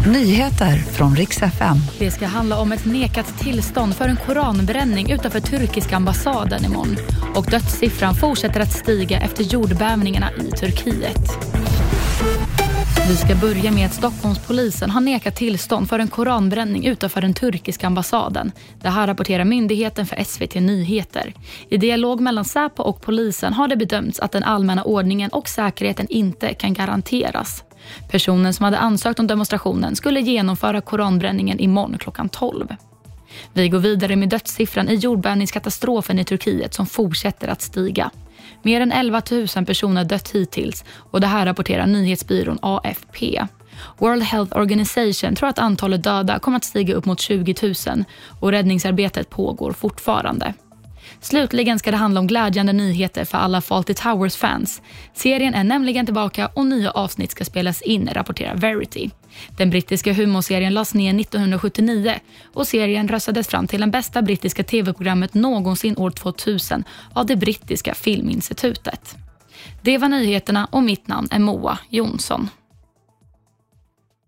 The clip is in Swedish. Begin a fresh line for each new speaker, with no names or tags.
Nyheter från riks FM.
Det ska handla om ett nekat tillstånd för en koranbränning utanför turkiska ambassaden imorgon. Och dödssiffran fortsätter att stiga efter jordbävningarna i Turkiet. Vi ska börja med att Stockholmspolisen har nekat tillstånd för en koranbränning utanför den turkiska ambassaden. Det här rapporterar myndigheten för SVT Nyheter. I dialog mellan Säpo och polisen har det bedömts att den allmänna ordningen och säkerheten inte kan garanteras. Personen som hade ansökt om demonstrationen skulle genomföra koranbränningen imorgon klockan 12. Vi går vidare med dödssiffran i jordbävningskatastrofen i Turkiet som fortsätter att stiga. Mer än 11 000 personer har dött hittills och det här rapporterar nyhetsbyrån AFP. World Health Organization tror att antalet döda kommer att stiga upp mot 20 000 och räddningsarbetet pågår fortfarande. Slutligen ska det handla om glädjande nyheter för alla Fawlty Towers-fans. Serien är nämligen tillbaka och nya avsnitt ska spelas in, rapporterar Verity. Den brittiska humorserien lades ner 1979 och serien röstades fram till den bästa brittiska tv-programmet någonsin år 2000 av det brittiska filminstitutet. Det var nyheterna och mitt namn är Moa Jonsson.